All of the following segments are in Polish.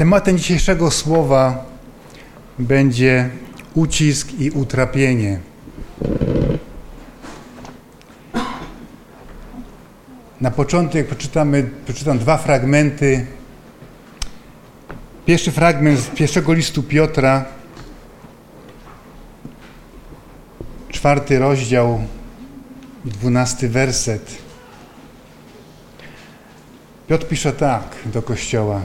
Tematem dzisiejszego słowa będzie ucisk i utrapienie. Na początek przeczytamy, przeczytam dwa fragmenty. Pierwszy fragment z pierwszego listu Piotra, czwarty rozdział dwunasty werset. Piotr pisze tak do Kościoła.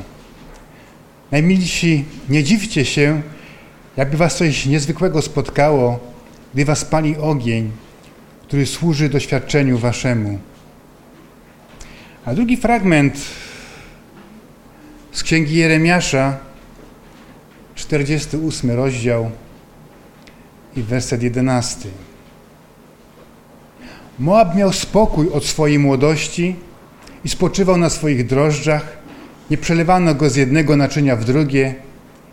Najmilsi, nie dziwcie się, jakby was coś niezwykłego spotkało, gdy was pali ogień, który służy doświadczeniu waszemu. A drugi fragment z księgi Jeremiasza, 48 rozdział i werset 11. Moab miał spokój od swojej młodości i spoczywał na swoich drożdżach, nie przelewano go z jednego naczynia w drugie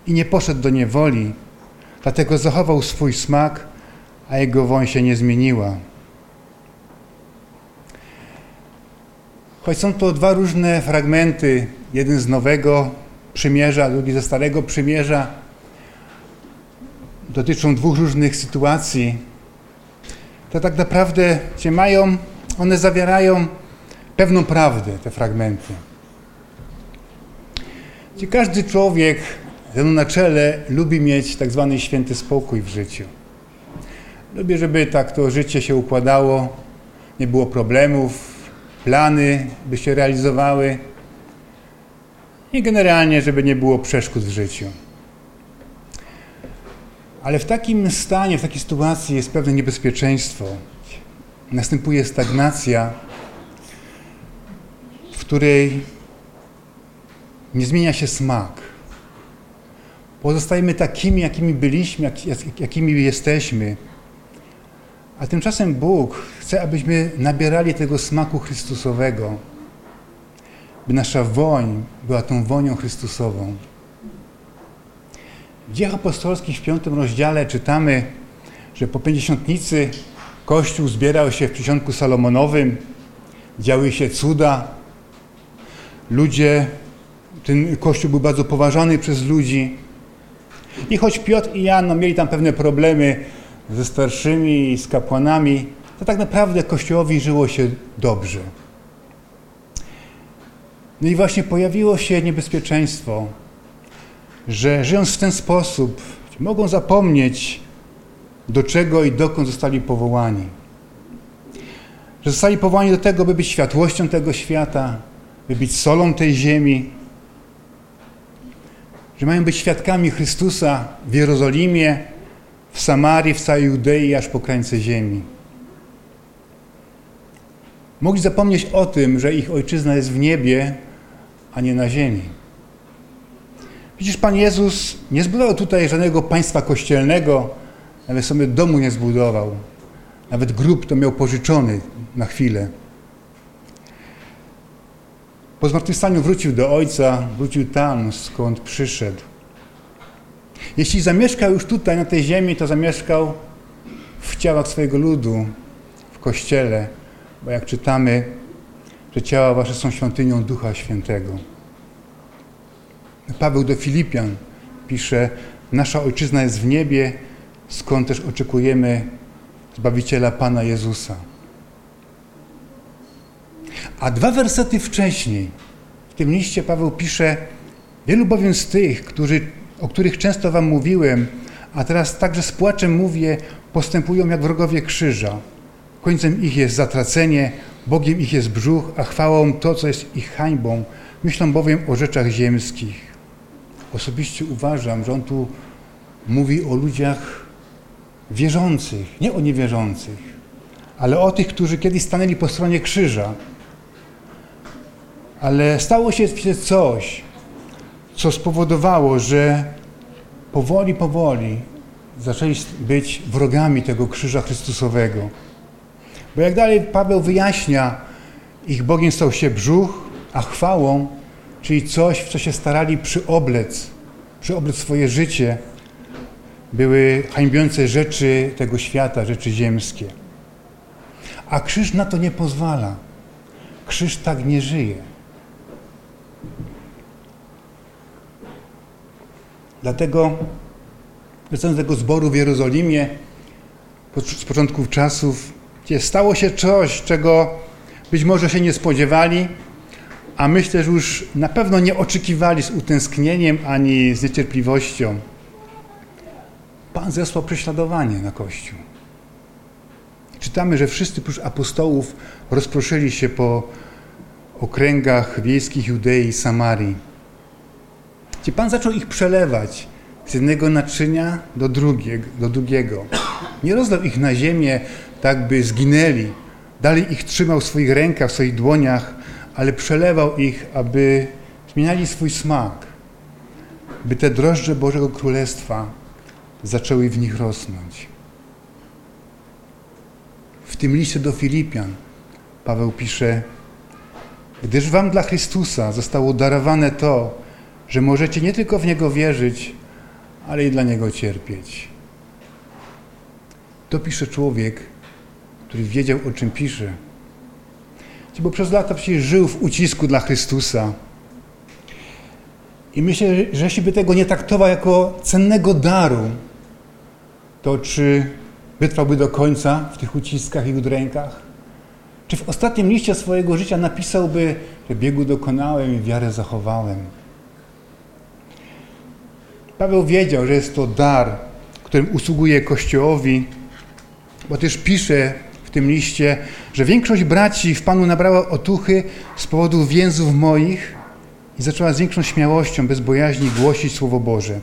i nie poszedł do niewoli, dlatego zachował swój smak, a jego woń się nie zmieniła. Choć są to dwa różne fragmenty, jeden z Nowego Przymierza, drugi ze Starego Przymierza, dotyczą dwóch różnych sytuacji, to tak naprawdę cię mają, one zawierają pewną prawdę, te fragmenty. Gdzie każdy człowiek ze mną na czele lubi mieć tak zwany święty spokój w życiu. Lubię, żeby tak to życie się układało, nie było problemów, plany by się realizowały i generalnie, żeby nie było przeszkód w życiu. Ale w takim stanie, w takiej sytuacji jest pewne niebezpieczeństwo. Następuje stagnacja, w której nie zmienia się smak. Pozostajemy takimi, jakimi byliśmy, jak, jakimi jesteśmy. A tymczasem Bóg chce, abyśmy nabierali tego smaku Chrystusowego, by nasza woń była tą wonią Chrystusową. W dziejach apostolskich w piątym rozdziale czytamy, że po pięćdziesiątnicy Kościół zbierał się w przysionku Salomonowym, działy się cuda, ludzie, ten Kościół był bardzo poważany przez ludzi. I choć Piotr i Jan no, mieli tam pewne problemy ze starszymi, z kapłanami, to tak naprawdę Kościołowi żyło się dobrze. No i właśnie pojawiło się niebezpieczeństwo, że żyjąc w ten sposób mogą zapomnieć, do czego i dokąd zostali powołani. Że zostali powołani do tego, by być światłością tego świata, by być solą tej ziemi, że mają być świadkami Chrystusa w Jerozolimie, w Samarii, w całej Judei, aż po krańce ziemi. Mogli zapomnieć o tym, że ich ojczyzna jest w niebie, a nie na ziemi. Widzisz, Pan Jezus nie zbudował tutaj żadnego państwa kościelnego, nawet sobie domu nie zbudował. Nawet grób to miał pożyczony na chwilę. Po zmartwychwstaniu wrócił do Ojca, wrócił tam, skąd przyszedł. Jeśli zamieszkał już tutaj, na tej ziemi, to zamieszkał w ciałach swojego ludu, w Kościele, bo jak czytamy, że ciała wasze są świątynią Ducha Świętego. Paweł do Filipian pisze, nasza Ojczyzna jest w niebie, skąd też oczekujemy Zbawiciela Pana Jezusa. A dwa wersety wcześniej, w tym liście Paweł pisze, wielu bowiem z tych, którzy, o których często wam mówiłem, a teraz także z płaczem mówię, postępują jak wrogowie krzyża. Końcem ich jest zatracenie, Bogiem ich jest brzuch, a chwałą to, co jest ich hańbą. Myślą bowiem o rzeczach ziemskich. Osobiście uważam, że on tu mówi o ludziach wierzących, nie o niewierzących, ale o tych, którzy kiedyś stanęli po stronie krzyża. Ale stało się coś, co spowodowało, że powoli, powoli zaczęli być wrogami tego krzyża Chrystusowego. Bo jak dalej Paweł wyjaśnia, ich Bogiem stał się brzuch, a chwałą, czyli coś, w co się starali przyoblec, przyoblec swoje życie, były hańbiące rzeczy tego świata, rzeczy ziemskie. A krzyż na to nie pozwala. Krzyż tak nie żyje. Dlatego, wracając do tego zboru w Jerozolimie, z początków czasów, gdzie stało się coś, czego być może się nie spodziewali, a myślę, że już na pewno nie oczekiwali z utęsknieniem ani z niecierpliwością. Pan zesłał prześladowanie na Kościół. Czytamy, że wszyscy prócz apostołów rozproszyli się po okręgach wiejskich Judei i Samarii. Gdzie Pan zaczął ich przelewać z jednego naczynia do drugiego. Do drugiego. Nie rozdał ich na ziemię, tak by zginęli. Dalej ich trzymał w swoich rękach, w swoich dłoniach, ale przelewał ich, aby zmieniali swój smak, by te drożdże Bożego Królestwa zaczęły w nich rosnąć. W tym liście do Filipian Paweł pisze, gdyż wam dla Chrystusa zostało darowane to, że możecie nie tylko w Niego wierzyć, ale i dla Niego cierpieć. To pisze człowiek, który wiedział, o czym pisze. Bo przez lata przecież żył w ucisku dla Chrystusa. I myślę, że jeśli by tego nie traktował jako cennego daru, to czy wytrwałby do końca w tych uciskach i udrękach? Czy w ostatnim liście swojego życia napisałby, że biegu dokonałem i wiarę zachowałem? Paweł wiedział, że jest to dar, którym usługuje Kościołowi, bo też pisze w tym liście, że większość braci w Panu nabrała otuchy z powodu więzów moich i zaczęła z większą śmiałością, bez bojaźni głosić Słowo Boże.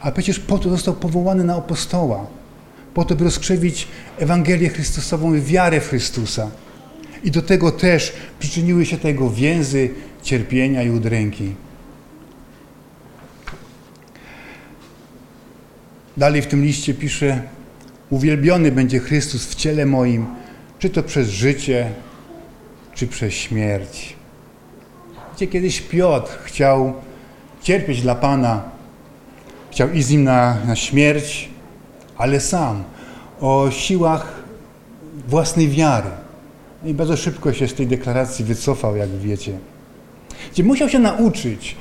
A przecież po to został powołany na apostoła, po to, by rozkrzewić Ewangelię Chrystusową i wiarę w Chrystusa. I do tego też przyczyniły się tego więzy, cierpienia i udręki. Dalej w tym liście pisze: Uwielbiony będzie Chrystus w ciele moim, czy to przez życie, czy przez śmierć. Gdzie kiedyś Piotr chciał cierpieć dla Pana, chciał iść z nim na, na śmierć, ale sam o siłach własnej wiary. I bardzo szybko się z tej deklaracji wycofał, jak wiecie. Gdzie musiał się nauczyć,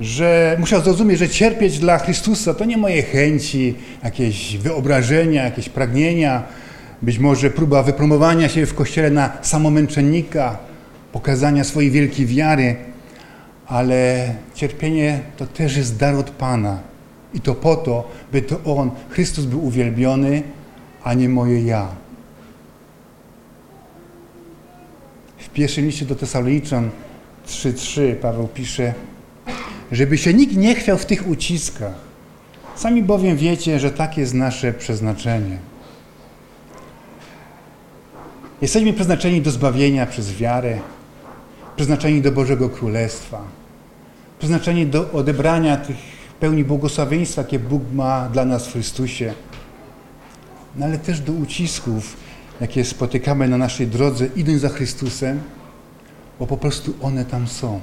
że musiał zrozumieć, że cierpieć dla Chrystusa to nie moje chęci, jakieś wyobrażenia, jakieś pragnienia, być może próba wypromowania się w kościele na samomęczennika, pokazania swojej wielkiej wiary, ale cierpienie to też jest dar od Pana. I to po to, by to On, Chrystus był uwielbiony, a nie moje ja. W pierwszym liście do Tesaloniczan 3:3 Paweł pisze, żeby się nikt nie chwiał w tych uciskach. Sami bowiem wiecie, że takie jest nasze przeznaczenie. Jesteśmy przeznaczeni do zbawienia przez wiarę, przeznaczeni do Bożego Królestwa, przeznaczeni do odebrania tych pełni błogosławieństwa, jakie Bóg ma dla nas w Chrystusie, no ale też do ucisków, jakie spotykamy na naszej drodze, idąc za Chrystusem, bo po prostu one tam są.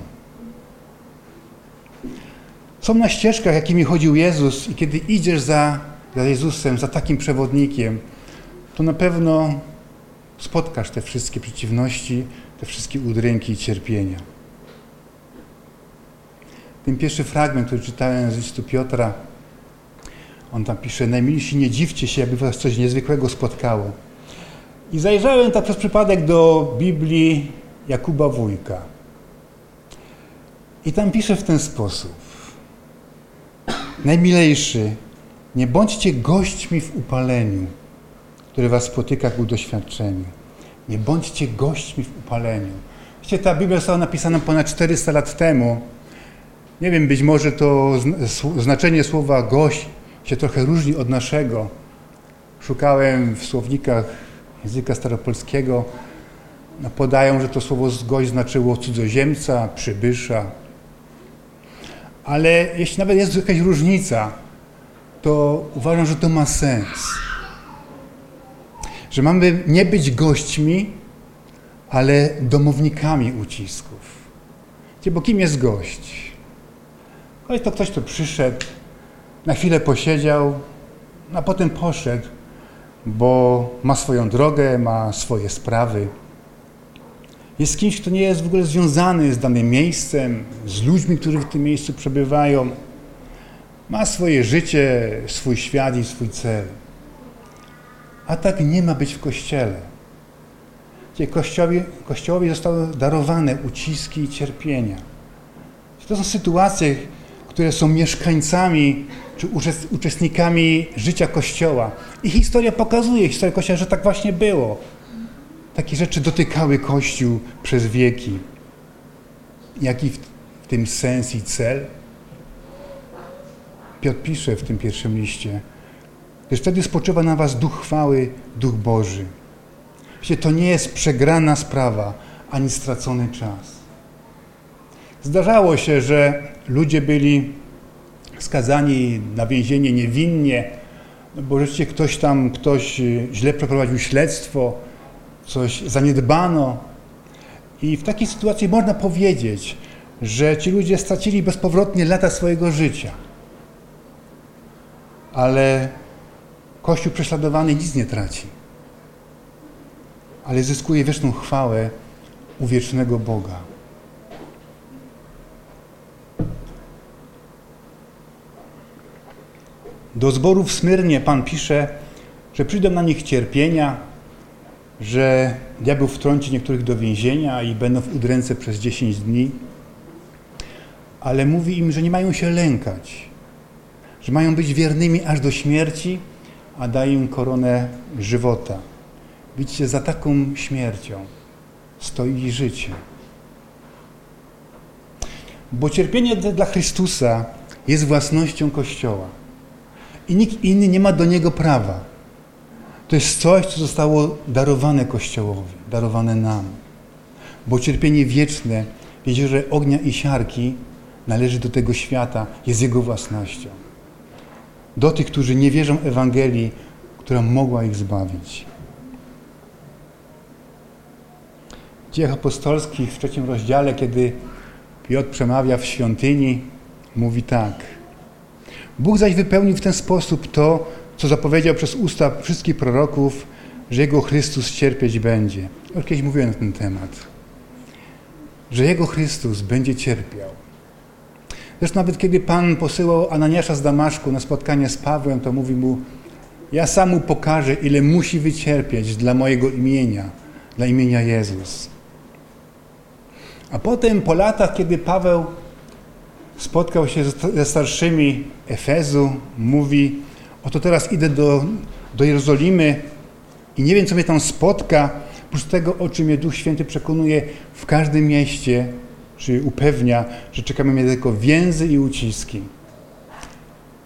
Są na ścieżkach, jakimi chodził Jezus, i kiedy idziesz za, za Jezusem, za takim przewodnikiem, to na pewno spotkasz te wszystkie przeciwności, te wszystkie udręki i cierpienia. Ten pierwszy fragment, który czytałem z listu Piotra, on tam pisze, najmilsi nie dziwcie się, aby was coś niezwykłego spotkało. I zajrzałem tak przez przypadek do Biblii Jakuba Wójka. I tam pisze w ten sposób. Najmilejszy, nie bądźcie gośćmi w upaleniu, które was spotyka ku doświadczeniu. Nie bądźcie gośćmi w upaleniu. Wiecie, ta Biblia została napisana ponad 400 lat temu. Nie wiem, być może to znaczenie słowa gość się trochę różni od naszego. Szukałem w słownikach języka staropolskiego. No, podają, że to słowo gość znaczyło cudzoziemca, przybysza. Ale jeśli nawet jest jakaś różnica, to uważam, że to ma sens że mamy nie być gośćmi, ale domownikami ucisków. Bo kim jest gość? Chodź to ktoś, kto przyszedł, na chwilę posiedział, a potem poszedł, bo ma swoją drogę, ma swoje sprawy. Jest kimś, kto nie jest w ogóle związany z danym miejscem, z ludźmi, którzy w tym miejscu przebywają. Ma swoje życie, swój świat i swój cel. A tak nie ma być w Kościele. Gdzie kościołowi, kościołowi zostały darowane uciski i cierpienia. To są sytuacje, które są mieszkańcami czy uczestnikami życia Kościoła. I historia pokazuje, historia Kościoła, że tak właśnie było. Takie rzeczy dotykały Kościół przez wieki. Jaki w tym sens i cel? Piotr pisze w tym pierwszym liście, że wtedy spoczywa na was duch chwały, duch Boży. Wiecie, to nie jest przegrana sprawa, ani stracony czas. Zdarzało się, że ludzie byli skazani na więzienie niewinnie, no bo rzeczywiście ktoś tam, ktoś źle przeprowadził śledztwo, coś zaniedbano. I w takiej sytuacji można powiedzieć, że ci ludzie stracili bezpowrotnie lata swojego życia. Ale Kościół prześladowany nic nie traci, ale zyskuje wieczną chwałę u wiecznego Boga. Do zboru w Smyrnie Pan pisze, że przyjdą na nich cierpienia, że diabeł wtrąci niektórych do więzienia i będą w udręce przez 10 dni. Ale mówi im, że nie mają się lękać, że mają być wiernymi aż do śmierci, a daje im koronę żywota. Widzicie, za taką śmiercią stoi życie. Bo cierpienie dla Chrystusa jest własnością Kościoła i nikt inny nie ma do niego prawa. To jest coś, co zostało darowane Kościołowi, darowane nam. Bo cierpienie wieczne w jeziorze ognia i siarki należy do tego świata, jest jego własnością. Do tych, którzy nie wierzą Ewangelii, która mogła ich zbawić. W dziejach apostolskich w trzecim rozdziale, kiedy Piotr przemawia w świątyni, mówi tak – Bóg zaś wypełnił w ten sposób to, co zapowiedział przez usta wszystkich proroków, że Jego Chrystus cierpieć będzie. Już kiedyś mówiłem na ten temat. Że Jego Chrystus będzie cierpiał. Zresztą nawet kiedy Pan posyłał Ananiasza z Damaszku na spotkanie z Pawłem, to mówi mu, ja sam mu pokażę, ile musi wycierpieć dla mojego imienia, dla imienia Jezus. A potem po latach, kiedy Paweł spotkał się ze starszymi Efezu, mówi, oto teraz idę do, do Jerozolimy i nie wiem, co mnie tam spotka, oprócz tego, o czym mnie Duch Święty przekonuje w każdym mieście, czy upewnia, że czekamy mnie tylko więzy i uciski.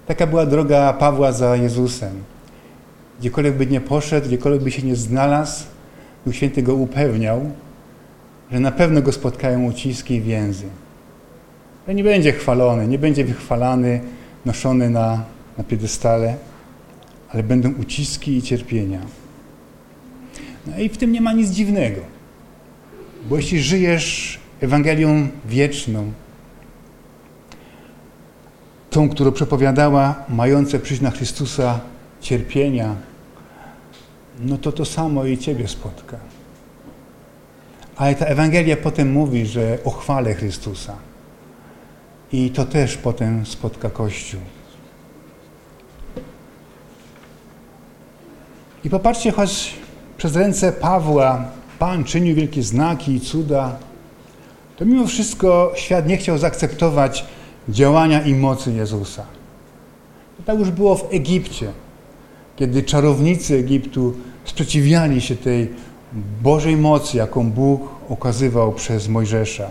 Taka była droga Pawła za Jezusem. Gdziekolwiek by nie poszedł, gdziekolwiek by się nie znalazł, Duch Święty go upewniał, że na pewno go spotkają uciski i więzy że nie będzie chwalony, nie będzie wychwalany, noszony na, na piedestale, ale będą uciski i cierpienia. No i w tym nie ma nic dziwnego, bo jeśli żyjesz Ewangelią wieczną, tą, którą przepowiadała mające przyjść na Chrystusa cierpienia, no to to samo i Ciebie spotka. Ale ta Ewangelia potem mówi, że o chwale Chrystusa. I to też potem spotka Kościół. I popatrzcie, choć przez ręce Pawła Pan czynił wielkie znaki i cuda, to mimo wszystko świat nie chciał zaakceptować działania i mocy Jezusa. To tak już było w Egipcie, kiedy czarownicy Egiptu sprzeciwiali się tej Bożej mocy, jaką Bóg okazywał przez Mojżesza.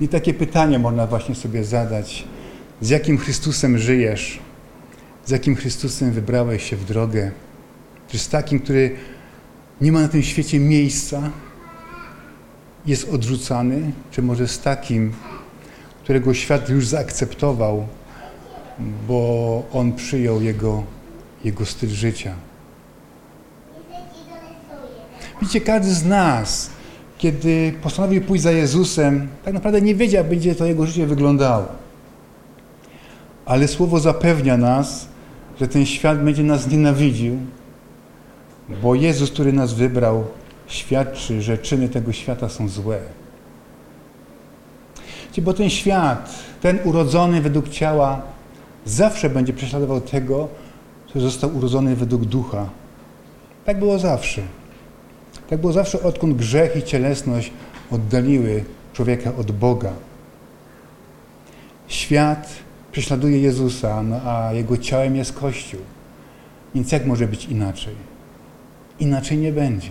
I takie pytanie można właśnie sobie zadać. Z jakim Chrystusem żyjesz? Z jakim Chrystusem wybrałeś się w drogę? Czy z takim, który nie ma na tym świecie miejsca, jest odrzucany? Czy może z takim, którego świat już zaakceptował, bo on przyjął jego, jego styl życia? Widzicie, każdy z nas kiedy postanowił pójść za Jezusem, tak naprawdę nie wiedział, jak będzie to jego życie wyglądało. Ale Słowo zapewnia nas, że ten świat będzie nas nienawidził, bo Jezus, który nas wybrał, świadczy, że czyny tego świata są złe. Bo ten świat, ten urodzony według ciała, zawsze będzie prześladował tego, który został urodzony według ducha. Tak było zawsze. Tak było zawsze, odkąd grzech i cielesność oddaliły człowieka od Boga. Świat prześladuje Jezusa, no a jego ciałem jest Kościół. Więc jak może być inaczej? Inaczej nie będzie.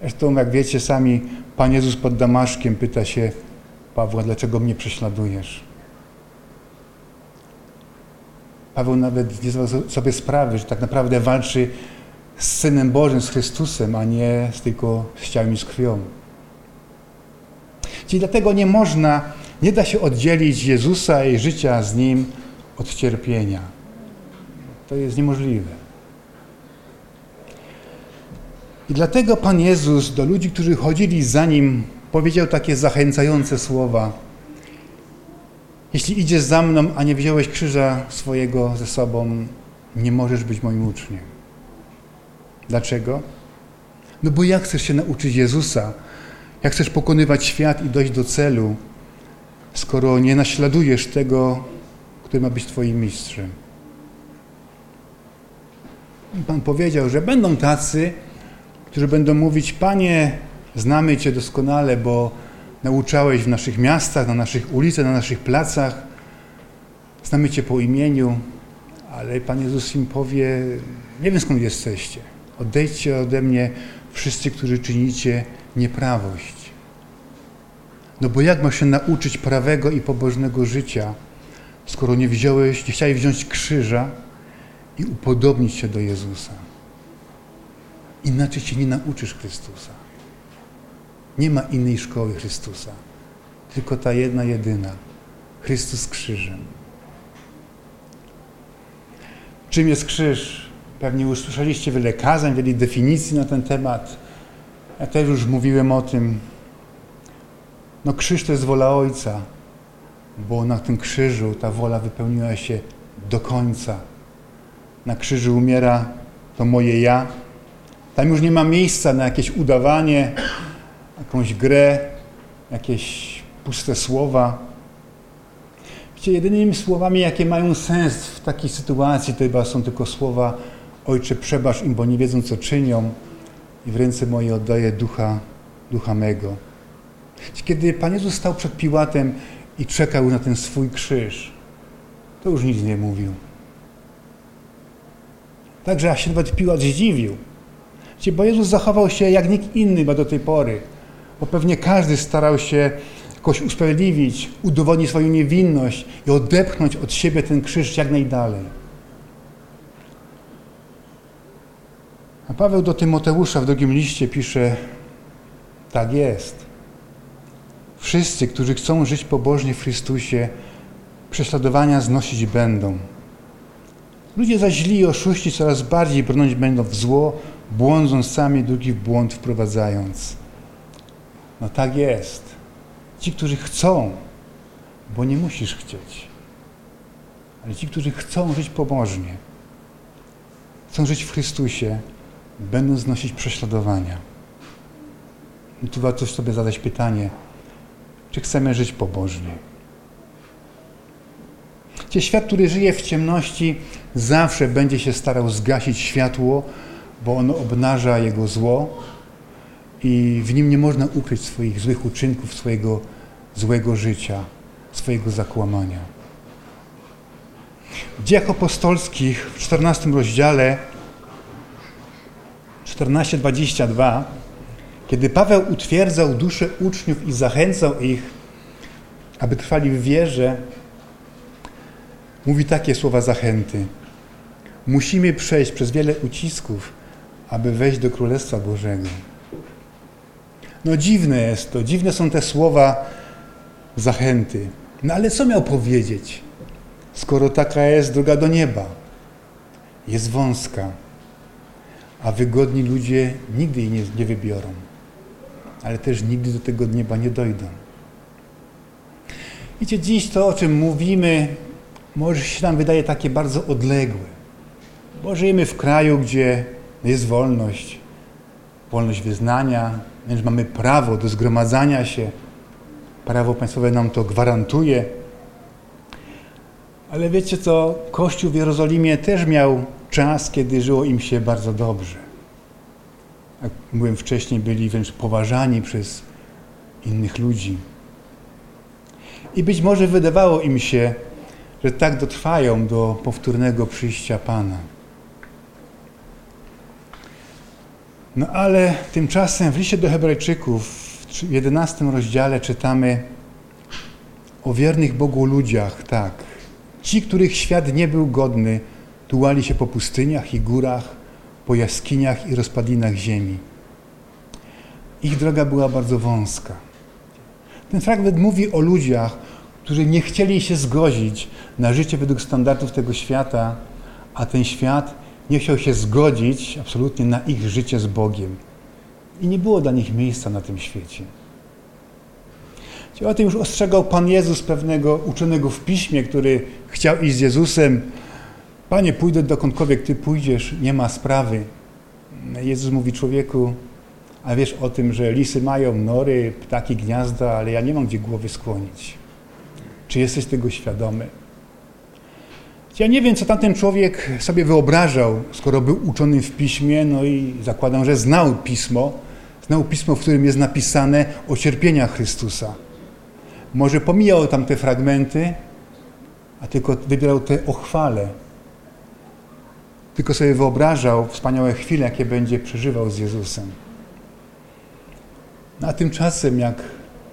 Zresztą, jak wiecie sami, Pan Jezus pod Damaszkiem pyta się Pawła, dlaczego mnie prześladujesz? Paweł nawet nie zdawał sobie sprawy, że tak naprawdę walczy z Synem Bożym, z Chrystusem, a nie tylko z ciałem i z krwią. Czyli dlatego nie można, nie da się oddzielić Jezusa i życia z Nim od cierpienia. To jest niemożliwe. I dlatego Pan Jezus do ludzi, którzy chodzili za Nim, powiedział takie zachęcające słowa. Jeśli idziesz za mną, a nie wziąłeś krzyża swojego ze sobą, nie możesz być moim uczniem. Dlaczego? No bo jak chcesz się nauczyć Jezusa, jak chcesz pokonywać świat i dojść do celu, skoro nie naśladujesz tego, który ma być Twoim mistrzem? Pan powiedział, że będą tacy, którzy będą mówić: Panie, znamy Cię doskonale, bo nauczałeś w naszych miastach, na naszych ulicach, na naszych placach. Znamy Cię po imieniu, ale Pan Jezus im powie: Nie wiem skąd jesteście. Odejdźcie ode mnie wszyscy, którzy czynicie nieprawość. No bo jak masz się nauczyć prawego i pobożnego życia, skoro nie wziąłeś, nie chciałeś wziąć krzyża i upodobnić się do Jezusa? Inaczej się nie nauczysz Chrystusa. Nie ma innej szkoły Chrystusa. Tylko ta jedna, jedyna. Chrystus krzyżem. Czym jest krzyż? Pewnie usłyszeliście wiele kazań, wiele definicji na ten temat. Ja też już mówiłem o tym. No krzyż to jest wola Ojca, bo na tym krzyżu ta wola wypełniła się do końca. Na krzyżu umiera to moje ja. Tam już nie ma miejsca na jakieś udawanie, jakąś grę, jakieś puste słowa. Wiecie, jedynymi słowami, jakie mają sens w takiej sytuacji, to chyba są tylko słowa Ojcze, przebacz im, bo nie wiedzą, co czynią i w ręce moje oddaję ducha, ducha mego. Kiedy Pan Jezus stał przed Piłatem i czekał na ten swój krzyż, to już nic nie mówił. Także się nawet Piłat zdziwił. Bo Jezus zachował się jak nikt inny ma do tej pory. Bo pewnie każdy starał się jakoś usprawiedliwić, udowodnić swoją niewinność i odepchnąć od siebie ten krzyż jak najdalej. A Paweł do Tymoteusza w drugim liście pisze, tak jest. Wszyscy, którzy chcą żyć pobożnie w Chrystusie, prześladowania znosić będą. Ludzie zaś źli i oszuści coraz bardziej brnąć będą w zło, błądząc sami drugi w błąd wprowadzając. No tak jest. Ci, którzy chcą, bo nie musisz chcieć, ale ci, którzy chcą żyć pobożnie, chcą żyć w Chrystusie, będą znosić prześladowania. I tu warto sobie zadać pytanie, czy chcemy żyć pobożnie? Gdzie świat, który żyje w ciemności, zawsze będzie się starał zgasić światło, bo ono obnaża jego zło i w nim nie można ukryć swoich złych uczynków, swojego złego życia, swojego zakłamania. W dziejach apostolskich w 14 rozdziale 14:22 kiedy Paweł utwierdzał duszę uczniów i zachęcał ich, aby trwali w wierze, mówi takie słowa zachęty. Musimy przejść przez wiele ucisków, aby wejść do Królestwa Bożego. No dziwne jest to, dziwne są te słowa zachęty. No ale co miał powiedzieć, skoro taka jest droga do nieba? Jest wąska, a wygodni ludzie nigdy jej nie, nie wybiorą ale też nigdy do tego nieba nie dojdą. Wiecie, dziś to, o czym mówimy, może się nam wydaje takie bardzo odległe. Bo żyjemy w kraju, gdzie jest wolność, wolność wyznania, wręcz mamy prawo do zgromadzania się, prawo państwowe nam to gwarantuje. Ale wiecie co, Kościół w Jerozolimie też miał czas, kiedy żyło im się bardzo dobrze. Jak mówiłem wcześniej, byli wręcz poważani przez innych ludzi. I być może wydawało im się, że tak dotrwają do powtórnego przyjścia Pana. No ale tymczasem w liście do Hebrajczyków w 11 rozdziale czytamy o wiernych Bogu ludziach, tak. Ci, których świat nie był godny, tułali się po pustyniach i górach, po jaskiniach i rozpadlinach ziemi. Ich droga była bardzo wąska. Ten fragment mówi o ludziach, którzy nie chcieli się zgodzić na życie według standardów tego świata, a ten świat nie chciał się zgodzić absolutnie na ich życie z Bogiem. I nie było dla nich miejsca na tym świecie. O tym już ostrzegał Pan Jezus pewnego uczonego w piśmie, który chciał iść z Jezusem. Panie, pójdę dokądkolwiek Ty pójdziesz, nie ma sprawy. Jezus mówi człowieku, a wiesz o tym, że lisy mają nory, ptaki gniazda, ale ja nie mam gdzie głowy skłonić. Czy jesteś tego świadomy? Ja nie wiem, co tamten człowiek sobie wyobrażał, skoro był uczony w piśmie, no i zakładam, że znał pismo, znał pismo, w którym jest napisane o cierpieniach Chrystusa. Może pomijał tam te fragmenty, a tylko wybierał te o chwale. Tylko sobie wyobrażał wspaniałe chwile, jakie będzie przeżywał z Jezusem. No a tymczasem, jak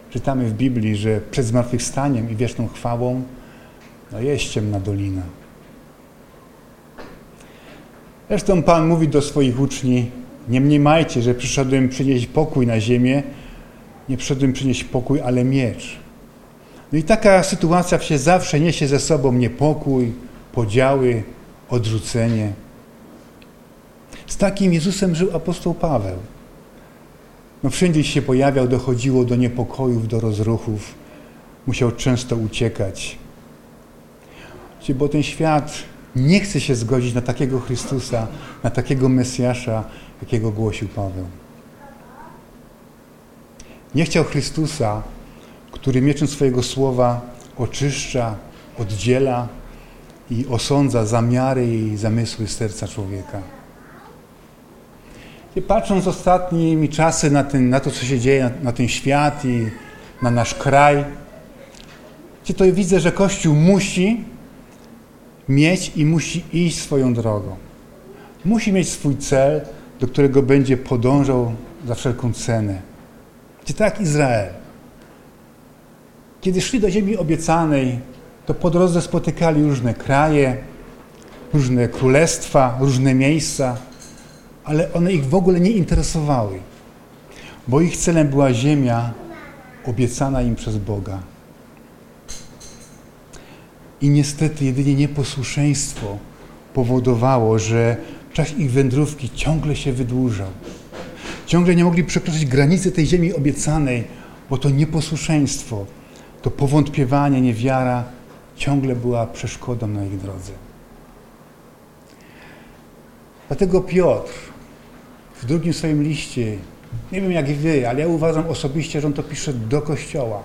czytamy w Biblii, że przed zmartwychwstaniem i wieczną chwałą, no jest ciemna dolina. Zresztą Pan mówi do swoich uczniów, nie mniemajcie, że przyszedłem przynieść pokój na ziemię, nie przyszedłem przynieść pokój, ale miecz. No i taka sytuacja się zawsze niesie ze sobą niepokój, podziały, odrzucenie. Z takim Jezusem żył apostoł Paweł. No wszędzie się pojawiał, dochodziło do niepokojów, do rozruchów. Musiał często uciekać. Bo ten świat nie chce się zgodzić na takiego Chrystusa, na takiego Mesjasza, jakiego głosił Paweł. Nie chciał Chrystusa, który mieczem swojego słowa oczyszcza, oddziela i osądza zamiary i zamysły serca człowieka. I patrząc ostatnimi czasy na, ten, na to, co się dzieje, na, na ten świat i na nasz kraj, to widzę, że Kościół musi mieć i musi iść swoją drogą. Musi mieć swój cel, do którego będzie podążał za wszelką cenę. Gdzie tak Izrael. Kiedy szli do ziemi obiecanej, to po drodze spotykali różne kraje, różne królestwa, różne miejsca, ale one ich w ogóle nie interesowały, bo ich celem była ziemia obiecana im przez Boga. I niestety jedynie nieposłuszeństwo powodowało, że czas ich wędrówki ciągle się wydłużał. Ciągle nie mogli przekroczyć granicy tej ziemi obiecanej, bo to nieposłuszeństwo, to powątpiewanie, niewiara ciągle była przeszkodą na ich drodze. Dlatego Piotr w drugim swoim liście, nie wiem jak wy, ale ja uważam osobiście, że on to pisze do Kościoła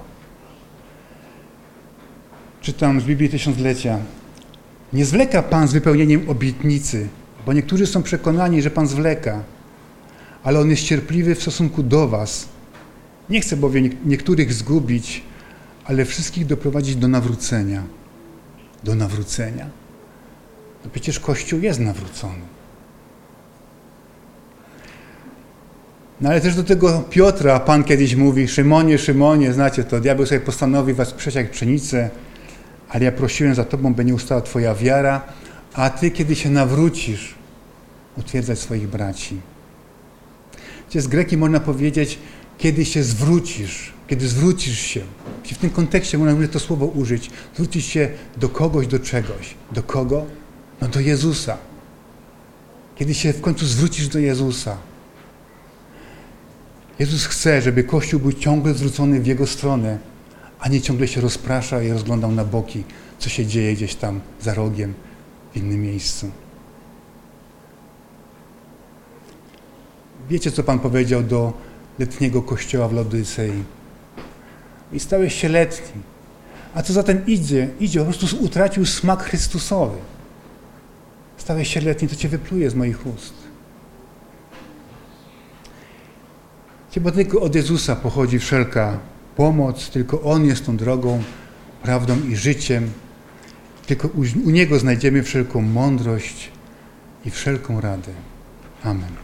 czytam z Biblii Tysiąclecia. Nie zwleka Pan z wypełnieniem obietnicy, bo niektórzy są przekonani, że Pan zwleka, ale On jest cierpliwy w stosunku do Was. Nie chce bowiem niektórych zgubić, ale wszystkich doprowadzić do nawrócenia. Do nawrócenia. No przecież Kościół jest nawrócony. No ale też do tego Piotra Pan kiedyś mówi, Szymonie, Szymonie, znacie to, diabeł sobie postanowi was przesiać jak pszenicę, ale ja prosiłem za Tobą, by nie ustała Twoja wiara, a Ty, kiedy się nawrócisz, utwierdzać swoich braci. Gdzie z greki można powiedzieć, kiedy się zwrócisz, kiedy zwrócisz się. W tym kontekście można to słowo użyć. Zwrócić się do kogoś, do czegoś. Do kogo? No do Jezusa. Kiedy się w końcu zwrócisz do Jezusa. Jezus chce, żeby Kościół był ciągle zwrócony w Jego stronę, a nie ciągle się rozprasza i rozglądał na boki, co się dzieje gdzieś tam za rogiem, w innym miejscu. Wiecie, co Pan powiedział do letniego kościoła w Lodycei? i stałeś się letni. A co zatem idzie? Idzie, po prostu utracił smak Chrystusowy. Stałeś się letni, to cię wypluje z moich ust. Bo tylko od Jezusa pochodzi wszelka pomoc, tylko On jest tą drogą, prawdą i życiem. Tylko u, u Niego znajdziemy wszelką mądrość i wszelką radę. Amen.